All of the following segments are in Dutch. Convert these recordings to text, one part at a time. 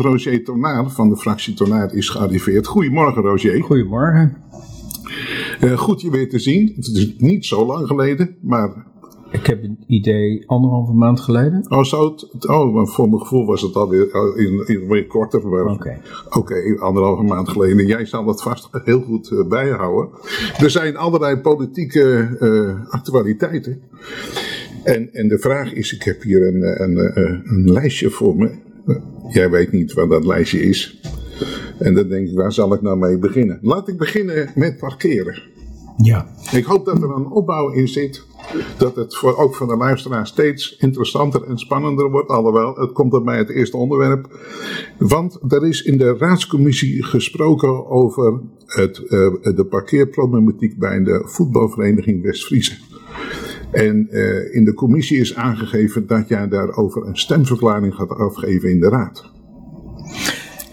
Roger Tornaar van de fractie Tornaar is gearriveerd. Goedemorgen Roger. Goedemorgen. Uh, goed je weer te zien. Het is niet zo lang geleden, maar... Ik heb een idee anderhalve maand geleden. Oh, het, oh voor mijn gevoel was het alweer in, in, weer korter. Oké. Okay. Oké, okay, anderhalve maand geleden. Jij zal dat vast heel goed uh, bijhouden. Er zijn allerlei politieke uh, actualiteiten. En, en de vraag is, ik heb hier een, een, een lijstje voor me. Jij weet niet wat dat lijstje is. En dan denk ik, waar zal ik nou mee beginnen? Laat ik beginnen met parkeren. Ja. Ik hoop dat er een opbouw in zit. Dat het voor, ook van de luisteraar steeds interessanter en spannender wordt. Alhoewel, het komt er bij het eerste onderwerp. Want er is in de raadscommissie gesproken over het, uh, de parkeerproblematiek bij de voetbalvereniging West-Friese. En uh, in de commissie is aangegeven dat jij daarover een stemverklaring gaat afgeven in de raad.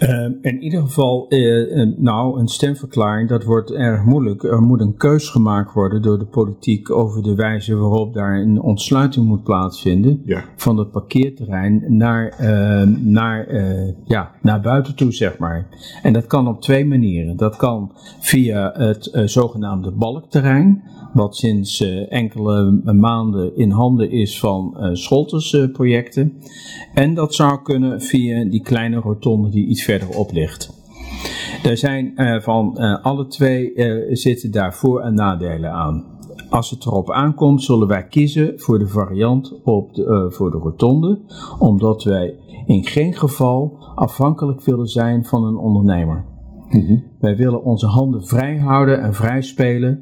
Uh, in ieder geval, uh, nou, een stemverklaring, dat wordt erg moeilijk. Er moet een keus gemaakt worden door de politiek over de wijze waarop daar een ontsluiting moet plaatsvinden ja. van het parkeerterrein naar, uh, naar, ja, naar buiten toe, zeg maar. En dat kan op twee manieren. Dat kan via het zogenaamde balkterrein, wat sinds enkele maanden in handen is van Scholters projecten. En dat zou kunnen via die kleine rotonde die iets verderop ligt. Er zijn uh, van uh, alle twee uh, zitten daar voor- en nadelen aan. Als het erop aankomt, zullen wij kiezen voor de variant op de, voor de rotonde, omdat wij in geen geval afhankelijk willen zijn van een ondernemer. -hmm. Wij willen onze handen vrij houden en vrij spelen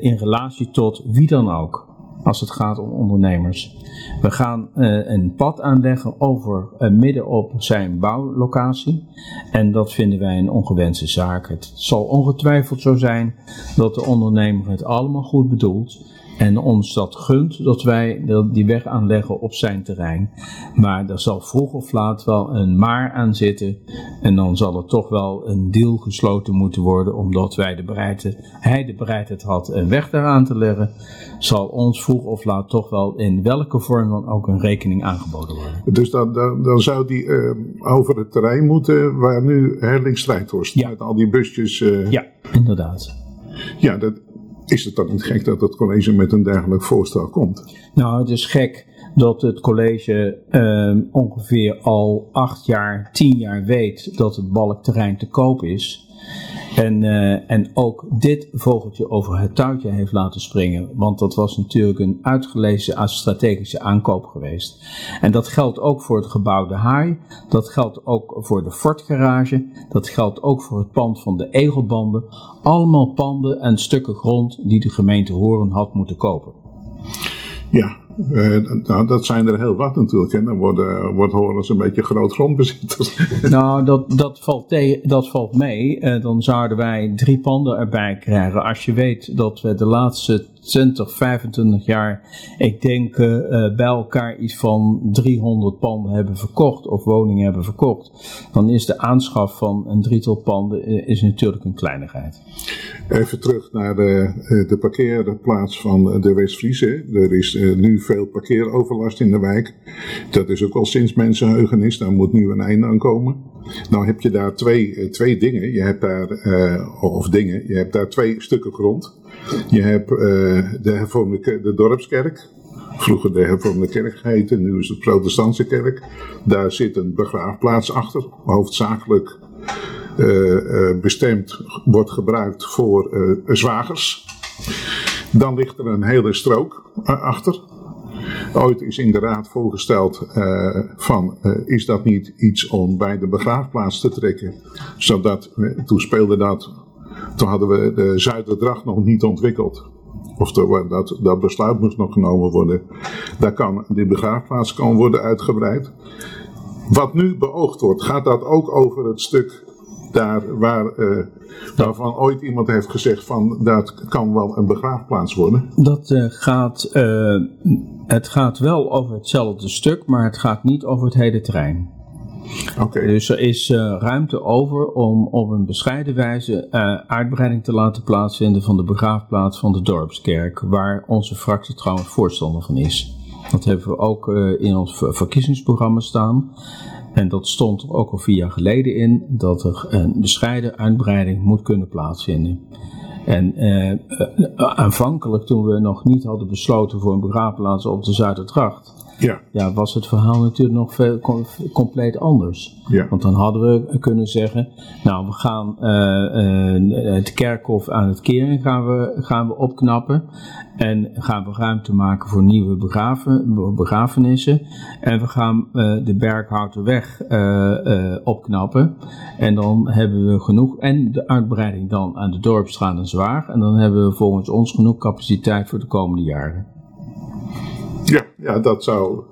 in relatie tot wie dan ook als het gaat om ondernemers. We gaan uh, een pad aanleggen over uh, midden op zijn bouwlocatie. En dat vinden wij een ongewenste zaak. Het zal ongetwijfeld zo zijn dat de ondernemer het allemaal goed bedoelt. En ons dat gunt dat wij die weg aanleggen op zijn terrein. Maar er zal vroeg of laat wel een maar aan zitten. En dan zal er toch wel een deal gesloten moeten worden. Omdat wij de bereidheid, hij de bereidheid had een weg daaraan te leggen. Zal ons vroeg of laat toch wel in welke vorm dan ook een rekening aangeboden worden. Dus dan, dan, dan zou die uh, over het terrein moeten waar nu Herling Strijdhorst. Ja. Met al die busjes. Uh... Ja, inderdaad. Ja, dat, is het dan niet gek dat het college met een dergelijk voorstel komt? Nou, het is gek dat het college uh, ongeveer al acht jaar, tien jaar weet dat het balkterrein te koop is. En, uh, en ook dit vogeltje over het touwtje heeft laten springen. Want dat was natuurlijk een uitgelezen strategische aankoop geweest. En dat geldt ook voor het gebouw De Haai. Dat geldt ook voor de Fortgarage. Dat geldt ook voor het pand van de Egelbanden. Allemaal panden en stukken grond die de gemeente Horen had moeten kopen. Ja, uh, nou, dat zijn er heel wat natuurlijk. En dan worden, wordt Horens een beetje groot grondbezitter. Nou, dat, dat, valt, dat valt mee. Uh, dan zouden wij drie panden erbij krijgen. Als je weet dat we de laatste 20, 25 jaar, ik denk uh, bij elkaar iets van 300 panden hebben verkocht of woningen hebben verkocht, dan is de aanschaf van een drietal panden is natuurlijk een kleinigheid. Even terug naar de, de parkeerplaats van de West-Friese. Er is nu veel parkeeroverlast in de wijk. Dat is ook al sinds mensenheugenis. Daar moet nu een einde aan komen. Nou heb je daar twee, twee dingen. Je hebt daar, of dingen, je hebt daar twee stukken grond. Je hebt uh, de hervormde de dorpskerk. Vroeger de hervormde kerk geheten, nu is het protestantse kerk. Daar zit een begraafplaats achter, hoofdzakelijk uh, bestemd wordt gebruikt voor zwagers. Dan ligt er een hele strook achter. Ooit is in de raad voorgesteld van is dat niet iets om bij de begraafplaats te trekken. Zodat, toen speelde dat, toen hadden we de Zuiderdracht nog niet ontwikkeld. Of dat, dat besluit moest nog genomen worden. Daar kan, die begraafplaats kan worden uitgebreid. Wat nu beoogd wordt, gaat dat ook over het stuk daar waar, uh, waarvan ooit iemand heeft gezegd van dat kan wel een begraafplaats worden? Dat uh, gaat, uh, het gaat wel over hetzelfde stuk, maar het gaat niet over het hele terrein. Dus er is ruimte over om op een bescheiden wijze uitbreiding te laten plaatsvinden van de begraafplaats van de dorpskerk, waar onze fractie trouwens voorstander van is. Dat hebben we ook in ons verkiezingsprogramma staan. En dat stond er ook al vier jaar geleden in, dat er een bescheiden uitbreiding moet kunnen plaatsvinden. En eh, eh, aanvankelijk, toen we nog niet hadden besloten voor een begraafplaats op de Zuiderdracht, Ja, ja, was het verhaal natuurlijk nog veel, com- compleet anders. ja. Want dan hadden we kunnen zeggen, nou we gaan eh, het kerkhof aan het keren gaan we, gaan we opknappen. En gaan we ruimte maken voor nieuwe begraven, begrafenissen. En we gaan eh, de Berghouterweg opknappen. En dan hebben we genoeg, en de uitbreiding dan aan de Dorpstraat en Zwaar. En dan hebben we volgens ons genoeg capaciteit voor de komende jaren. Ja, ja, dat zou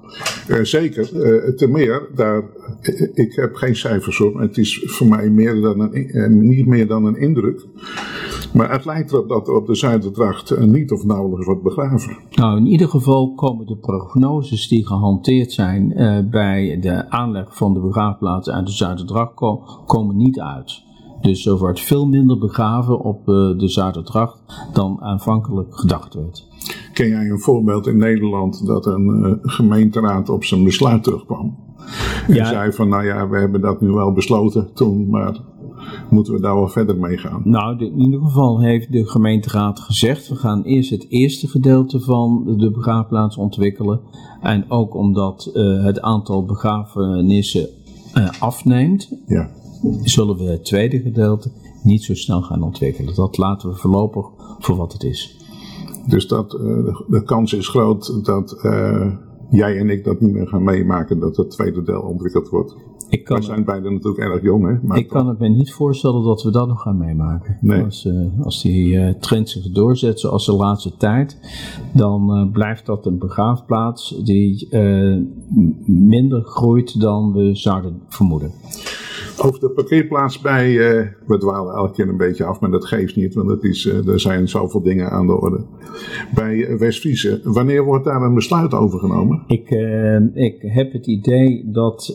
eh, zeker. eh te meer, daar, eh, ik heb geen cijfers op, het is voor mij meer dan een, niet meer dan een indruk. Maar het lijkt erop dat op de Zuiderdracht niet of nauwelijks wordt begraven. Nou, in ieder geval komen de prognoses die gehanteerd zijn bij de aanleg van de begraafplaats aan de Zuiderdracht ko- komen niet uit. Dus er wordt veel minder begraven op eh, de Zuiderdracht dan aanvankelijk gedacht werd. Ken jij een voorbeeld in Nederland dat een eh, gemeenteraad op zijn besluit terugkwam? En Ja. zei van, nou ja, we hebben dat nu wel besloten toen, maar moeten we daar wel verder mee gaan? Nou, in ieder geval heeft de gemeenteraad gezegd: we gaan eerst het eerste gedeelte van de begraafplaats ontwikkelen. En ook omdat eh, het aantal begrafenissen eh, afneemt, Ja. Zullen we het tweede gedeelte niet zo snel gaan ontwikkelen. Dat laten we voorlopig voor wat het is. Dus dat, eh, de, kans is groot dat eh, jij en ik dat niet meer gaan meemaken, dat het tweede deel ontwikkeld wordt. Ik kan, We zijn beiden natuurlijk erg jong, hè? Maar ik kan het me niet voorstellen dat we dat nog gaan meemaken. Nee. Als, eh, als die trend zich doorzet zoals de laatste tijd, dan blijft dat een begraafplaats die minder groeit dan we zouden vermoeden. Over de parkeerplaats bij, eh, we dwalen elke keer een beetje af, maar dat geeft niet, want het is, eh, er zijn zoveel dingen aan de orde. Bij eh, West-Friese, wanneer wordt daar een besluit over genomen? Ik, ik heb het idee dat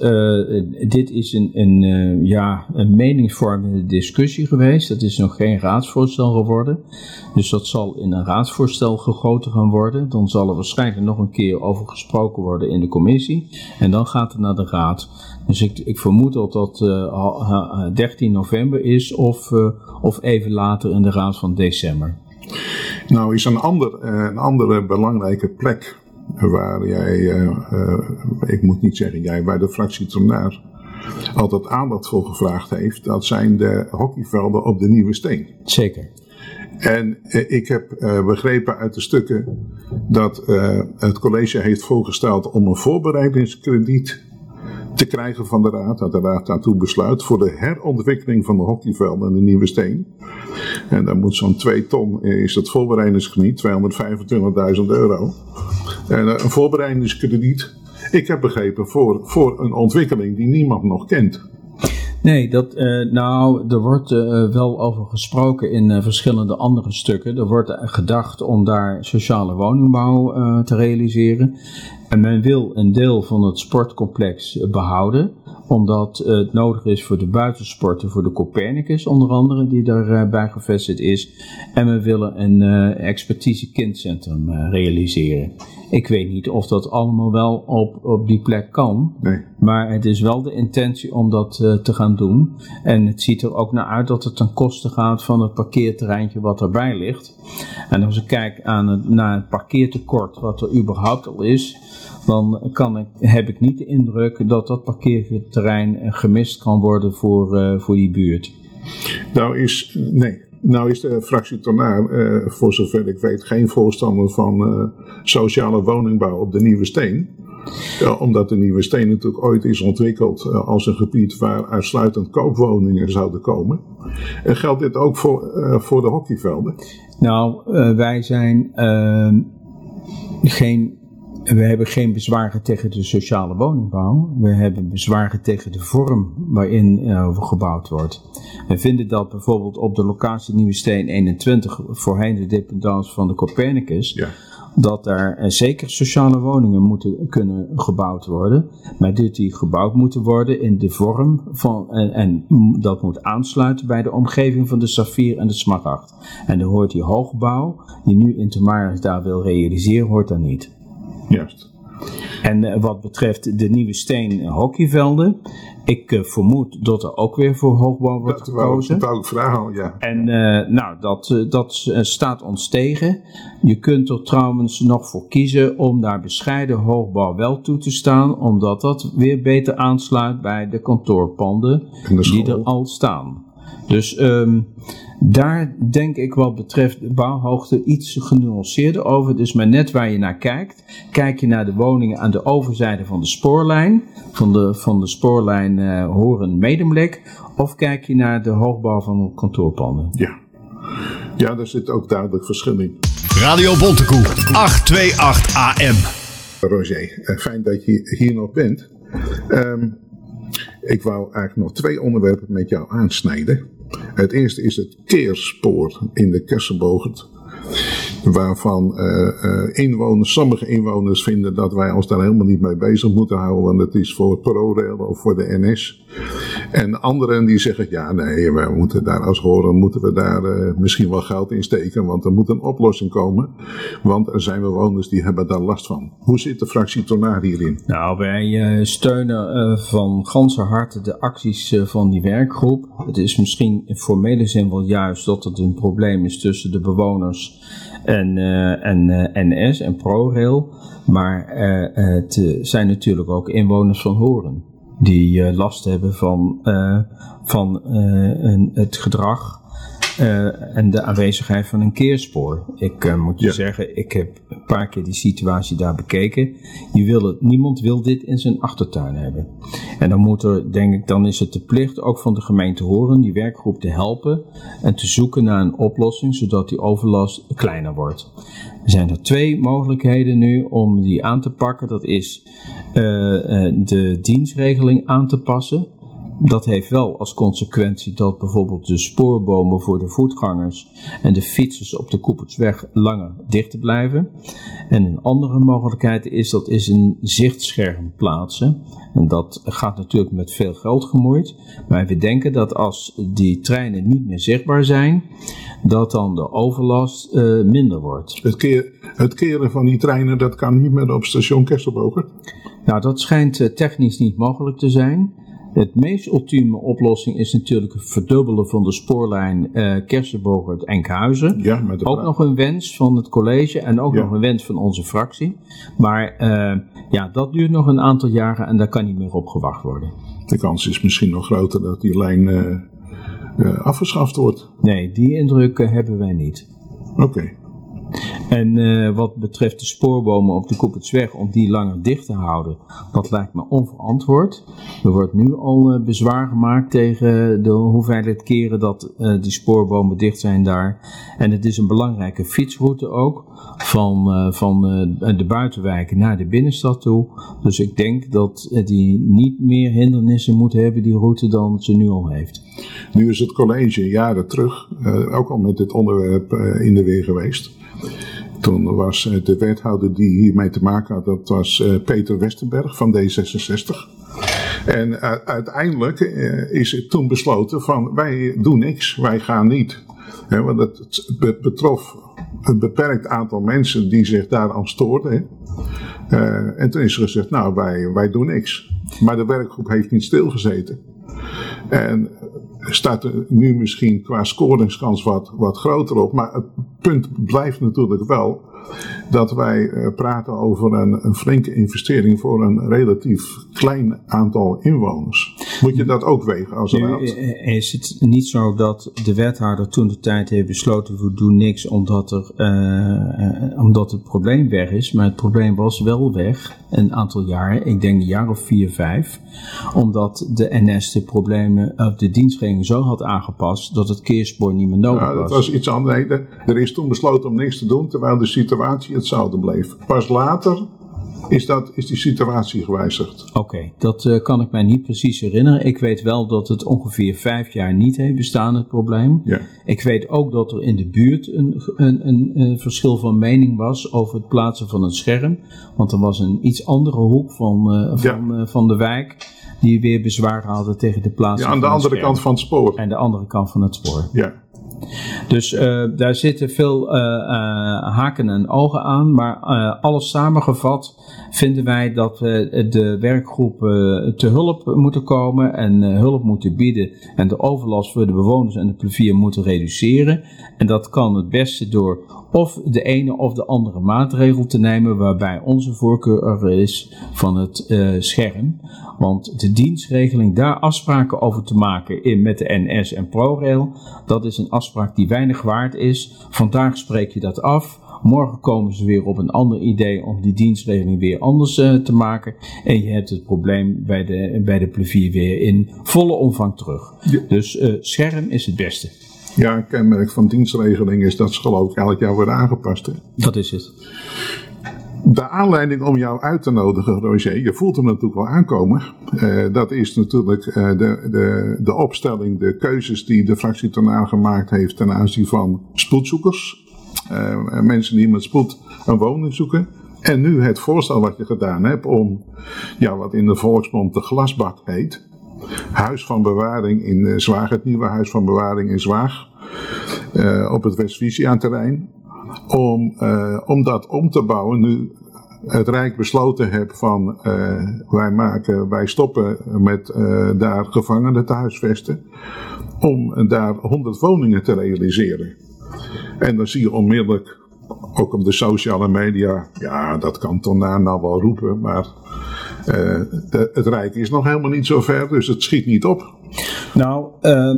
dit is een, een, ja, een meningsvormende discussie geweest. Dat is nog geen raadsvoorstel geworden. Dus dat zal in een raadsvoorstel gegoten gaan worden. Dan zal er waarschijnlijk nog een keer over gesproken worden in de commissie. En dan gaat het naar de raad. Dus ik, ik vermoed dat dat ha- 13 november is of, eh, of even later in de raad van december. Nou is een, ander, eh, een andere belangrijke plek waar jij, eh, ik moet niet zeggen jij, waar de fractie Tornaar altijd aandacht voor gevraagd heeft, dat zijn de hockeyvelden op de Nieuwe Steen. Zeker. En ik heb begrepen uit de stukken dat het college heeft voorgesteld om een voorbereidingskrediet te krijgen van de raad, dat de raad daartoe besluit, voor de herontwikkeling van de hockeyvelden en de Nieuwe Steen. En dan moet zo'n 2 ton, eh, is het voorbereidingskrediet, 225.000 euro. En eh, een voorbereidingskrediet, ik heb begrepen, voor, voor een ontwikkeling die niemand nog kent. Nee, dat, eh, nou, er wordt eh, wel over gesproken in eh, verschillende andere stukken. Er wordt gedacht om daar sociale woningbouw te realiseren. En men wil een deel van het sportcomplex eh, behouden, omdat het nodig is voor de buitensporten, voor de Copernicus onder andere, die daarbij gevestigd is. En we willen een expertise kindcentrum realiseren. Ik weet niet of dat allemaal wel op, op die plek kan. Nee. Maar het is wel de intentie om dat eh, te gaan doen. En het ziet er ook naar uit dat het ten koste gaat van het parkeerterreintje wat erbij ligt. En als ik kijk aan het, naar het parkeertekort wat er überhaupt al is, dan kan ik, heb ik niet de indruk dat dat parkeerterrein eh, gemist kan worden voor, eh, voor die buurt. Nou is, nee, nou is de fractie Tornaar, eh, voor zover ik weet, geen voorstander van eh, sociale woningbouw op de Nieuwe Steen. Ja, omdat de Nieuwe Steen natuurlijk ooit is ontwikkeld eh, als een gebied waar uitsluitend koopwoningen zouden komen. En geldt dit ook voor, eh, voor de hockeyvelden? Nou, eh, wij zijn eh, geen. We hebben geen bezwaren tegen de sociale woningbouw. We hebben bezwaren tegen de vorm waarin uh, gebouwd wordt. We vinden dat bijvoorbeeld op de locatie Nieuwe Steen 21, voorheen de dependance van de Copernicus, Ja. dat daar uh, zeker sociale woningen moeten kunnen gebouwd worden. Maar dat die gebouwd moeten worden in de vorm van, en, en dat moet aansluiten bij de omgeving van de Safir en de Smaragd. En dan hoort die hoogbouw, die nu Intermaris daar wil realiseren, hoort daar niet. Juist. En uh, wat betreft de nieuwe steen hockeyvelden, ik uh, vermoed dat er ook weer voor hoogbouw wordt dat gekozen. Dat wou vragen, ja. En nou, dat, dat staat ons tegen. Je kunt er trouwens nog voor kiezen om daar bescheiden hoogbouw wel toe te staan, omdat dat weer beter aansluit bij de kantoorpanden die er al staan. Dus um, daar denk ik wat betreft de bouwhoogte iets genuanceerder over. Dus maar net waar je naar kijkt. Kijk je naar de woningen aan de overzijde van de spoorlijn, van de, van de spoorlijn uh, Horen-Medemblik, of kijk je naar de hoogbouw van kantoorpanden? Ja. ja, daar zit ook duidelijk verschil in. Radio Bontekoe, 828 AM. Roger, fijn dat je hier nog bent. Um, ik wou eigenlijk nog twee onderwerpen met jou aansnijden. Het eerste is het keerspoor in de Kersenbogert. Waarvan uh, inwoners, sommige inwoners vinden dat wij ons daar helemaal niet mee bezig moeten houden, want het is voor ProRail of voor de NS. En anderen die zeggen, ja nee, we moeten daar als horen, moeten we daar uh, misschien wel geld in steken, want er moet een oplossing komen. Want er zijn bewoners die hebben daar last van. Hoe zit de fractie Tornaar hierin? Nou, wij steunen van ganse harte de acties van die werkgroep. Het is misschien in formele zin wel juist dat het een probleem is tussen de bewoners en, en NS en ProRail. Maar het zijn natuurlijk ook inwoners van Horen. Die last hebben van, van een, het gedrag uh, en de aanwezigheid van een keerspoor. Ik uh, moet je ja. zeggen, ik heb een paar keer die situatie daar bekeken. Je wil het, niemand wil dit in zijn achtertuin hebben. En dan moet er, denk ik, dan is het de plicht ook van de gemeente Horen die werkgroep te helpen en te zoeken naar een oplossing zodat die overlast kleiner wordt. Er zijn er twee mogelijkheden nu om die aan te pakken. Dat is uh, de dienstregeling aan te passen dat heeft wel als consequentie dat bijvoorbeeld de spoorbomen voor de voetgangers en de fietsers op de Koepersweg langer dicht blijven. En een andere mogelijkheid is dat is een zichtscherm plaatsen. En dat gaat natuurlijk met veel geld gemoeid. Maar we denken dat als die treinen niet meer zichtbaar zijn, dat dan de overlast uh, minder wordt. Het, keer, het keren van die treinen, dat kan niet meer op station Kesselbogen? Nou, dat schijnt uh, technisch niet mogelijk te zijn. Het meest ultieme oplossing is natuurlijk het verdubbelen van de spoorlijn uh, Kersenbogert Enkhuizen. Ja, met ook nog een wens van het college en ook ja. nog een wens van onze fractie. Maar uh, ja, dat duurt nog een aantal jaren en daar kan niet meer op gewacht worden. De kans is misschien nog groter dat die lijn uh, afgeschaft wordt. Nee, die indruk hebben wij niet. Oké. Okay. En uh, wat betreft de spoorbomen op de Koepertsweg, om die langer dicht te houden, dat lijkt me onverantwoord. Er wordt nu al uh, bezwaar gemaakt tegen de hoeveelheid keren dat uh, die spoorbomen dicht zijn daar. En het is een belangrijke fietsroute ook, van, van de buitenwijken naar de binnenstad toe. Dus ik denk dat die niet meer hindernissen moet hebben, die route, dan ze nu al heeft. Nu is het college jaren terug ook al met dit onderwerp in de weer geweest. Toen was de wethouder die hiermee te maken had, dat was Peter Westerberg van D66. En uiteindelijk is het toen besloten van wij doen niks, wij gaan niet. want het betrof een beperkt aantal mensen die zich daaraan stoorden. en toen is er gezegd, nou wij, wij doen niks. Maar de werkgroep heeft niet stilgezeten. En staat er nu misschien qua scoringskans wat, wat groter op. Maar het punt blijft natuurlijk wel dat wij uh, praten over een, een, flinke investering voor een relatief klein aantal inwoners. Moet je dat ook wegen als raad? Is het niet zo dat de wethouder toen de tijd heeft besloten we doen niks omdat, er, uh, uh, omdat het probleem weg is, maar het probleem was wel weg een aantal jaar, ik denk een jaar of vier, vijf, omdat de NS de problemen op de dienstregeling zo had aangepast dat het keerspoor niet meer nodig ja, was. Dat was iets anders. Er is toen besloten om niks te doen terwijl de situatie hetzelfde bleef. Pas later is, dat, is die situatie gewijzigd. Oké, okay, dat uh, kan ik mij niet precies herinneren. Ik weet wel dat het ongeveer vijf jaar niet heeft bestaan, het probleem. Ja. Ik weet ook dat er in de buurt een, een, een, een, verschil van mening was over het plaatsen van een scherm. Want er was een iets andere hoek van, uh, van, ja. uh, van de wijk die weer bezwaar hadden tegen de plaatsing ja, aan de andere scherm. kant van het spoor. Aan de andere kant van het spoor. Ja. Dus uh, daar zitten veel uh, uh, haken en ogen aan, maar alles samengevat vinden wij dat we de werkgroepen te hulp moeten komen en hulp moeten bieden en de overlast voor de bewoners en de plevier moeten reduceren. En dat kan het beste door of de ene of de andere maatregel te nemen, waarbij onze voorkeur is van het scherm. Want de dienstregeling, daar afspraken over te maken in, met de NS en ProRail, dat is een afspraak die weinig waard is. Vandaag spreek je dat af. Morgen komen ze weer op een ander idee om die dienstregeling weer anders uh, te maken. En je hebt het probleem bij de, bij de plevier weer in volle omvang terug. Dus uh, scherm is het beste. Ja, een kenmerk van dienstregeling is dat ze geloof ik elk jaar worden aangepast. Hè? Dat is het. De aanleiding om jou uit te nodigen, Roger, je voelt hem natuurlijk wel aankomen. Uh, dat is natuurlijk uh, de, de, de opstelling, de keuzes die de fractie ten gemaakt heeft ten aanzien van spoedzoekers. Uh, mensen die met spoed een woning zoeken. En nu het voorstel wat je gedaan hebt om, ja, wat in de volksmond de glasbak heet. Huis van bewaring in Zwaag, het nieuwe huis van bewaring in Zwaag. op het West-Friesia-terrein om, om dat om te bouwen. Nu het Rijk besloten heeft van wij, maken, wij stoppen met daar gevangenen te huisvesten. Om daar 100 woningen te realiseren. En dan zie je onmiddellijk, ook op de sociale media, ja dat kan Tona nou wel roepen, maar uh, het Rijk is nog helemaal niet zo ver, dus het schiet niet op. Nou, uh,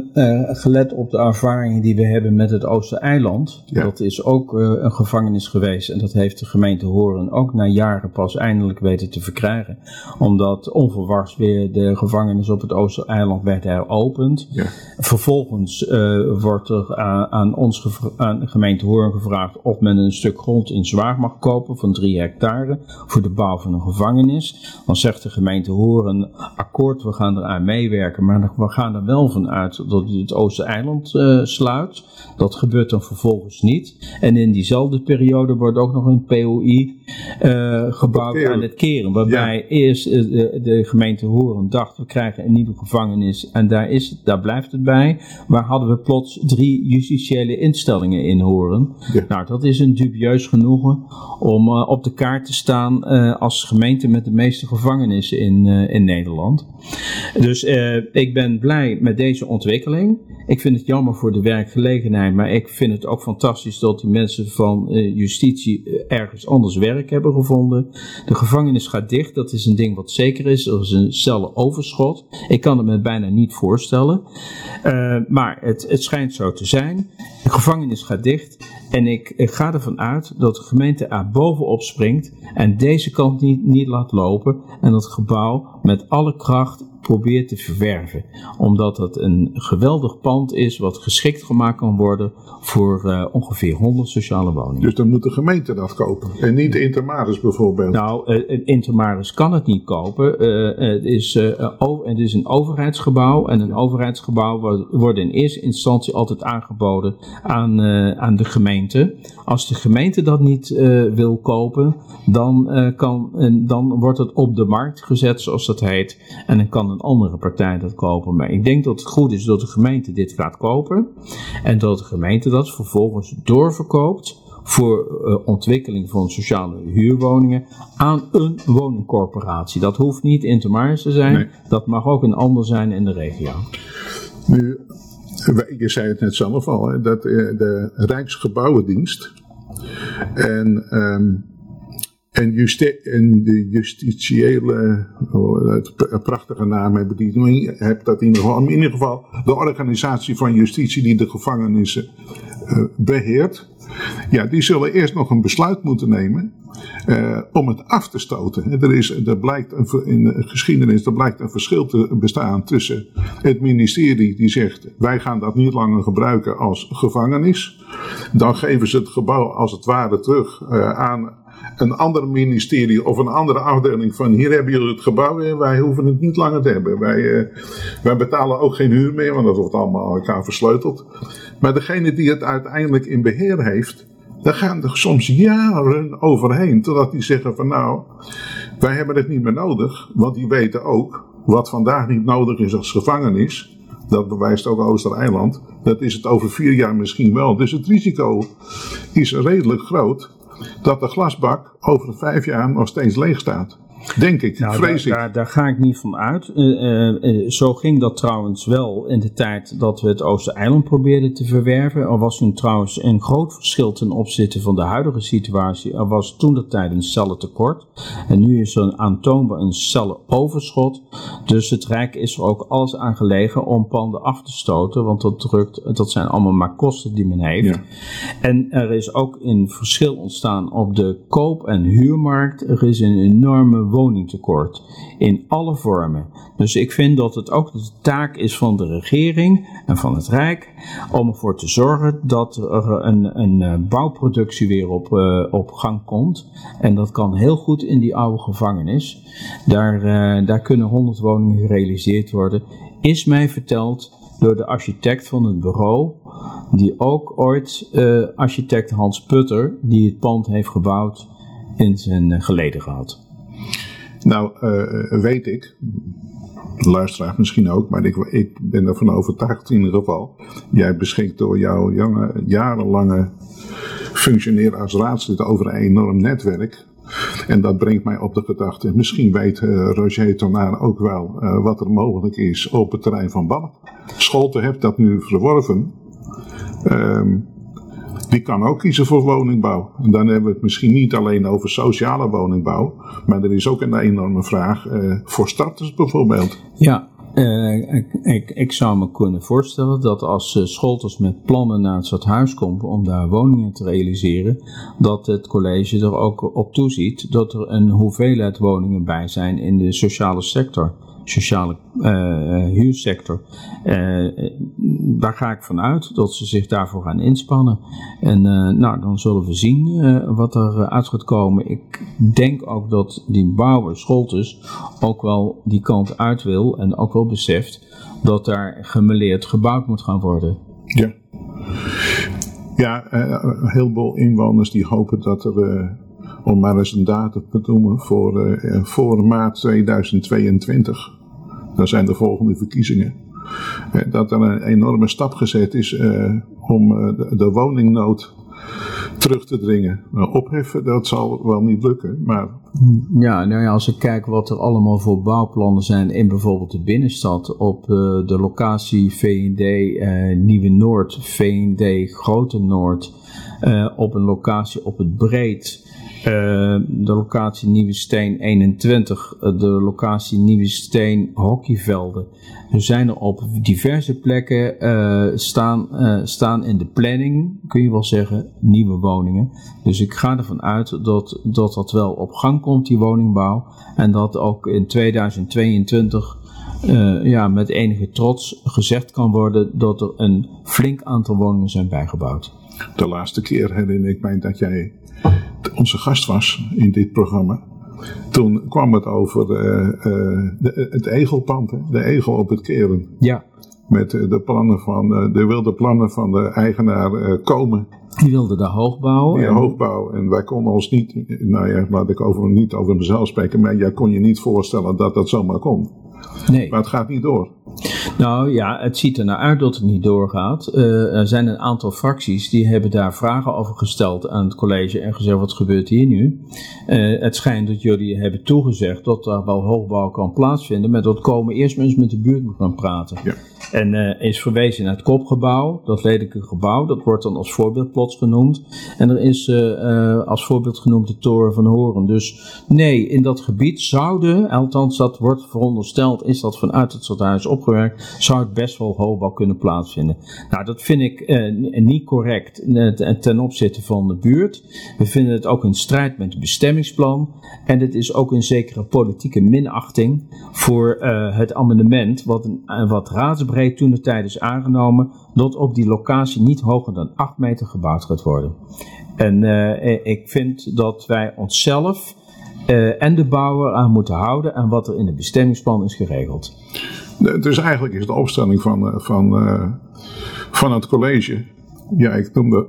gelet op de ervaringen die we hebben met het Oostereiland, ja. dat is ook een gevangenis geweest en dat heeft de gemeente Horen ook na jaren pas eindelijk weten te verkrijgen. Omdat onverwachts weer de gevangenis op het Oostereiland werd heropend. Ja. Vervolgens wordt er aan, aan ons, aan de gemeente Horen gevraagd of men een stuk grond in Zwaar mag kopen van drie hectare voor de bouw van een gevangenis. Dan zegt de gemeente Horen, akkoord, we gaan eraan meewerken, maar we gaan er wel van uit dat het Oostereiland uh, sluit. Dat gebeurt dan vervolgens niet. En in diezelfde periode wordt ook nog een POI uh, gebouwd aan het Keren. Waarbij ja. eerst uh, de, de, gemeente Horen dacht, we krijgen een nieuwe gevangenis en daar, is het, daar blijft het bij. Waar hadden we plots drie justitiële instellingen in Horen. Ja. Nou, dat is een dubieus genoegen om op de kaart te staan als gemeente met de meeste gevangenissen in, in Nederland. Dus ik ben blij met deze ontwikkeling. Ik vind het jammer voor de werkgelegenheid, maar ik vind het ook fantastisch dat die mensen van uh, justitie ergens anders werk hebben gevonden. De gevangenis gaat dicht, dat is een ding wat zeker is. Er is een cellenoverschot. Ik kan het me bijna niet voorstellen. Maar het, het schijnt zo te zijn. De gevangenis gaat dicht en ik, ik ga ervan uit dat de gemeente er bovenop springt en deze kant niet, niet laat lopen en dat gebouw met alle kracht probeert te verwerven. Omdat het een geweldig pand is wat geschikt gemaakt kan worden voor uh, ongeveer 100 sociale woningen. Dus dan moet de gemeente dat kopen en niet Intermaris bijvoorbeeld? Nou, uh, Intermaris kan het niet kopen. Uh, het, is, over, het is een overheidsgebouw en een overheidsgebouw wordt in eerste instantie altijd aangeboden aan, aan de gemeente. Als de gemeente dat niet wil kopen, dan, kan, dan wordt het op de markt gezet zoals dat heet en dan kan een andere partij dat kopen. Maar ik denk dat het goed is dat de gemeente dit gaat kopen. En dat de gemeente dat vervolgens doorverkoopt voor uh, ontwikkeling van sociale huurwoningen aan een woningcorporatie. Dat hoeft niet Intermars te zijn, nee. dat mag ook een ander zijn in de regio. Nu, je zei het net zelf al, hè, dat de Rijksgebouwendienst en um, en, justi en de justitiële, oh, prachtige naam hebben die heb dat in ieder geval, in ieder geval de organisatie van justitie die de gevangenissen uh, beheert. Ja, die zullen eerst nog een besluit moeten nemen uh, om het af te stoten. Er, is, er blijkt een, in de geschiedenis er blijkt een verschil te bestaan tussen het ministerie die zegt wij gaan dat niet langer gebruiken als gevangenis. Dan geven ze het gebouw als het ware terug uh, aan een ander ministerie of een andere afdeling van hier hebben jullie het gebouw en wij hoeven het niet langer te hebben. Wij, uh, wij betalen ook geen huur meer, want dat wordt allemaal elkaar versleuteld. Maar degene die het uiteindelijk in beheer heeft, daar gaan er soms jaren overheen. Totdat die zeggen van nou, wij hebben het niet meer nodig. Want die weten ook wat vandaag niet nodig is als gevangenis. dat bewijst ook Oostereiland, dat is het over vier jaar misschien wel. Dus het risico is redelijk groot dat de glasbak over vijf jaar nog steeds leeg staat. Denk ik, nou, vrees daar, ik. Daar, daar, ga ik niet van uit. Uh, uh, zo ging dat trouwens wel in de tijd dat we het Oostereiland probeerden te verwerven. Er was toen trouwens een groot verschil ten opzichte van de huidige situatie. Er was toen de tijd een cellentekort. En nu is er aantoonbaar een cellenoverschot. Dus het Rijk is er ook alles aan gelegen om panden af te stoten. Want dat, drukt, dat zijn allemaal maar kosten die men heeft. Ja. En er is ook een verschil ontstaan op de koop- en huurmarkt. Er is een enorme woningtekort in alle vormen. Dus ik vind dat het ook de taak is van de regering en van het Rijk om ervoor te zorgen dat er een, een bouwproductie weer op, uh, op gang komt. En dat kan heel goed in die oude gevangenis. Daar, uh, daar kunnen 100 woningen gerealiseerd worden. Is mij verteld door de architect van het bureau, die ook ooit architect Hans Putter, die het pand heeft gebouwd, in zijn geleden gehad. Nou, uh, weet ik, luisteraar misschien ook, maar ik, ik ben ervan overtuigd in ieder geval. Jij beschikt door jouw jonge, jarenlange functioneren als raadslid over een enorm netwerk. En dat brengt mij op de gedachte, misschien weet uh, Roger Tonaar ook wel uh, wat er mogelijk is op het terrein van Balk. Scholte heeft dat nu verworven. Um, die kan ook kiezen voor woningbouw. En dan hebben we het misschien niet alleen over sociale woningbouw, maar er is ook een enorme vraag uh, voor starters bijvoorbeeld. Ja, ik, ik, ik, zou me kunnen voorstellen dat als uh, Scholters met plannen naar het stadhuis komt om daar woningen te realiseren, dat het college er ook op toeziet dat er een hoeveelheid woningen bij zijn in de sociale sector sociale uh, huursector. Uh, daar ga ik vanuit dat ze zich daarvoor gaan inspannen. En nou, dan zullen we zien wat er uit gaat komen. Ik denk ook dat die bouwer Scholtes ook wel die kant uit wil en ook wel beseft dat daar gemeleerd gebouwd moet gaan worden. Ja. Ja, een heleboel inwoners die hopen dat er om maar eens een datum te noemen, voor, uh, voor maart 2022. Dan zijn de volgende verkiezingen. Uh, dat er een enorme stap gezet is om de, woningnood terug te dringen. opheffen, dat zal wel niet lukken, maar... Ja, nou ja, als ik kijk wat er allemaal voor bouwplannen zijn in bijvoorbeeld de binnenstad, op de locatie VND Nieuwe Noord, VND Grote Noord, op een locatie op het Breed, de locatie Nieuwe Steen 21, uh, de locatie Nieuwe Steen hockeyvelden. Er zijn er op diverse plekken uh, staan, staan in de planning, kun je wel zeggen, nieuwe woningen. Dus ik ga ervan uit dat, dat dat wel op gang komt, die woningbouw. En dat ook in 2022 uh, ja, met enige trots gezegd kan worden dat er een flink aantal woningen zijn bijgebouwd. De laatste keer herinner ik mij dat jij onze gast was in dit programma. Toen kwam het over uh, uh, de, het egelpand, de egel op het keren. Ja. Met de plannen van, de wilde plannen van de eigenaar komen. Die wilde daar hoogbouw. Ja, hoogbouw. En wij konden ons niet, nou ja, laat ik over, niet over mezelf spreken, maar jij kon je niet voorstellen dat dat zomaar kon. Nee. Maar het gaat niet door. Nou ja, het ziet er naar uit dat het niet doorgaat. Uh, er zijn een aantal fracties die hebben daar vragen over gesteld aan het college en gezegd wat gebeurt hier nu. Uh, het schijnt dat jullie hebben toegezegd dat er wel hoogbouw kan plaatsvinden, maar dat komen eerst eens met de buurt moet gaan praten. Ja. En uh, is verwezen naar het kopgebouw, dat lelijke gebouw, dat wordt dan als voorbeeld plots genoemd. En er is als voorbeeld genoemd de toren van Horen. Dus nee, in dat gebied zouden, althans dat wordt verondersteld, is dat vanuit het stadhuis opgewerkt, zou het best wel hoogbouw kunnen plaatsvinden. Nou, dat vind ik niet correct ten opzichte van de buurt. We vinden het ook in strijd met het bestemmingsplan. En het is ook een zekere politieke minachting voor het amendement, wat, uh, wat raadsbreed toen de tijd is aangenomen, dat op die locatie niet hoger dan 8 meter gebouwd gaat worden. En ik vind dat wij onszelf uh, en de bouwer aan moeten houden aan wat er in het bestemmingsplan is geregeld. Dus eigenlijk is de opstelling van, van, van het college, ja, ik noemde,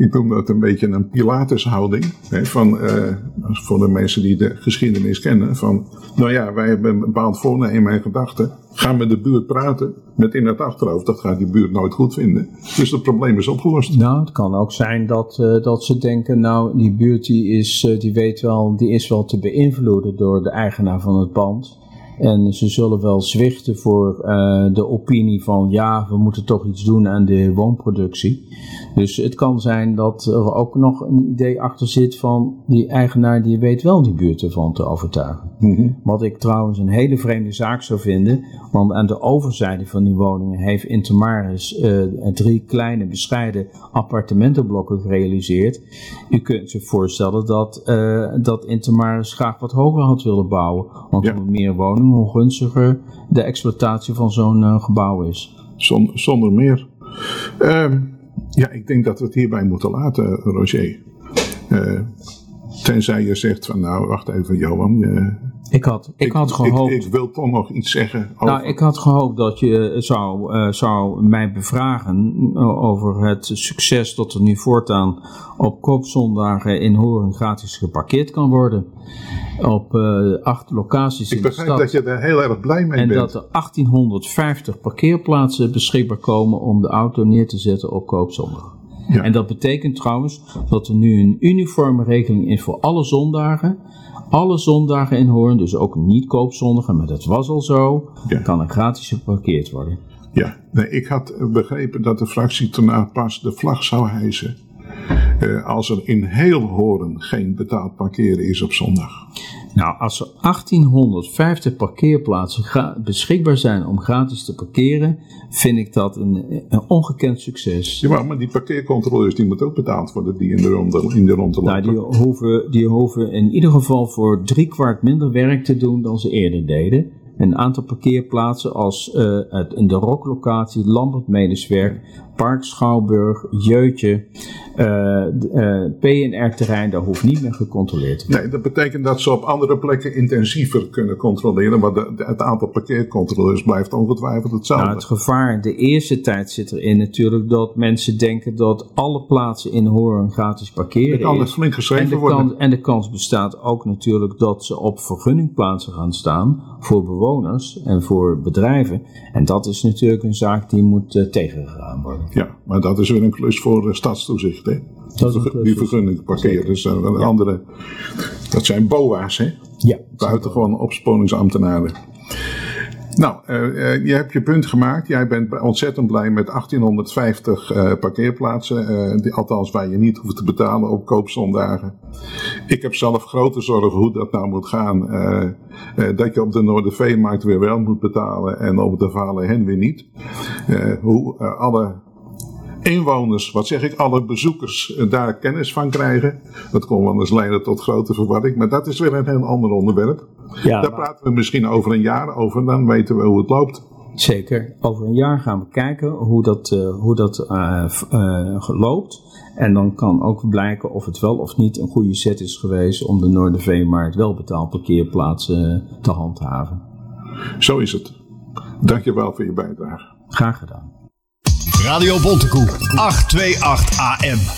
ik noem dat een beetje een Pilatushouding. Van, eh, voor de mensen die de geschiedenis kennen. Van, nou ja, wij hebben een bepaald voornemen en gedachten. Gaan met de buurt praten. Met in het achterhoofd, dat gaat die buurt nooit goed vinden. Dus het probleem is opgelost. Nou, het kan ook zijn dat, uh, dat ze denken, nou, die buurt die is, uh, die weet wel, die is wel te beïnvloeden door de eigenaar van het pand. En ze zullen wel zwichten voor uh, de opinie van ja, we moeten toch iets doen aan de woonproductie. Dus het kan zijn dat er ook nog een idee achter zit van die eigenaar die weet wel die buurt ervan te overtuigen. Mm -hmm. Wat ik trouwens een hele vreemde zaak zou vinden, want aan de overzijde van die woningen heeft Intermaris uh, drie kleine bescheiden appartementenblokken gerealiseerd. U kunt zich voorstellen dat, uh, dat Intermaris graag wat hoger had willen bouwen, want ja. hoe meer woningen hoe gunstiger de exploitatie van zo'n uh, gebouw is. Zonder, meer. Uh, ja, ik denk dat we het hierbij moeten laten, Roger. Uh, tenzij je zegt van, nou, wacht even, Johan. Je, ik had, ik, ik had gehoopt. Ik, ik, wil toch nog iets zeggen. Over... Nou, ik had gehoopt dat je zou, uh, zou mij bevragen over het succes dat er nu voortaan op koopzondagen in Horen gratis geparkeerd kan worden. Op uh, acht locaties ik in de stad. Ik begrijp dat je er heel erg blij mee en bent. En dat er 1850 parkeerplaatsen beschikbaar komen om de auto neer te zetten op koopzondag. Ja. En dat betekent trouwens dat er nu een uniforme regeling is voor alle zondagen. Alle zondagen in Hoorn, dus ook niet koopzondagen, maar dat was al zo, ja. kan er gratis geparkeerd worden. Ja, nee, ik had begrepen dat de fractie daarna pas de vlag zou hijsen. Uh, als er in heel Horen geen betaald parkeren is op zondag. Nou, als er 1850 parkeerplaatsen beschikbaar zijn om gratis te parkeren, vind ik dat een, een ongekend succes. Ja, maar die parkeercontroleurs die moeten ook betaald worden die in de ronde, in de ronde nou, die hoeven, die hoeven in ieder geval voor drie kwart minder werk te doen dan ze eerder deden. Een aantal parkeerplaatsen als uh, het, in de rocklocatie, Lambert Medeswerk, Park Schouwburg, Jeutje, uh, uh, PNR-terrein, daar hoeft niet meer gecontroleerd te worden. Nee, dat betekent dat ze op andere plekken intensiever kunnen controleren, maar de, de, het aantal parkeercontroleurs blijft ongetwijfeld hetzelfde. Nou, het gevaar de eerste tijd zit erin natuurlijk dat mensen denken dat alle plaatsen in Hoorn gratis parkeren Dat kan het flink geschreven en de worden. Kans, en de kans bestaat ook natuurlijk dat ze op vergunningplaatsen gaan staan voor bewoners en voor bedrijven. En dat is natuurlijk een zaak die moet uh, tegengegaan worden. Ja, maar dat is weer een klus voor uh, stadstoezicht, hè? Dat is die vergunning parkeren. Dus uh, een andere, dat zijn BOA's, hè? Ja. Buitengewoon opsporingsambtenaren. Nou, uh, je hebt je punt gemaakt. Jij bent ontzettend blij met 1850 uh, parkeerplaatsen. Uh, die, althans, waar je niet hoeft te betalen op koopzondagen. Ik heb zelf grote zorgen hoe dat nou moet gaan. dat je op de Noorderveemarkt weer wel moet betalen en op de Valen Hen weer niet. hoe alle inwoners, wat zeg ik, alle bezoekers daar kennis van krijgen. Dat kon wel eens leiden tot grote verwarring, maar dat is weer een heel ander onderwerp. Ja, Daar praten we misschien over een jaar over, dan weten we hoe het loopt. Zeker. Over een jaar gaan we kijken hoe dat, uh, hoe dat uh, uh, loopt. En dan kan ook blijken of het wel of niet een goede set is geweest om de Noorderveemarkt wel betaald parkeerplaatsen te handhaven. Zo is het. Dankjewel voor je bijdrage. Graag gedaan. Radio Bontekoe, 828 AM.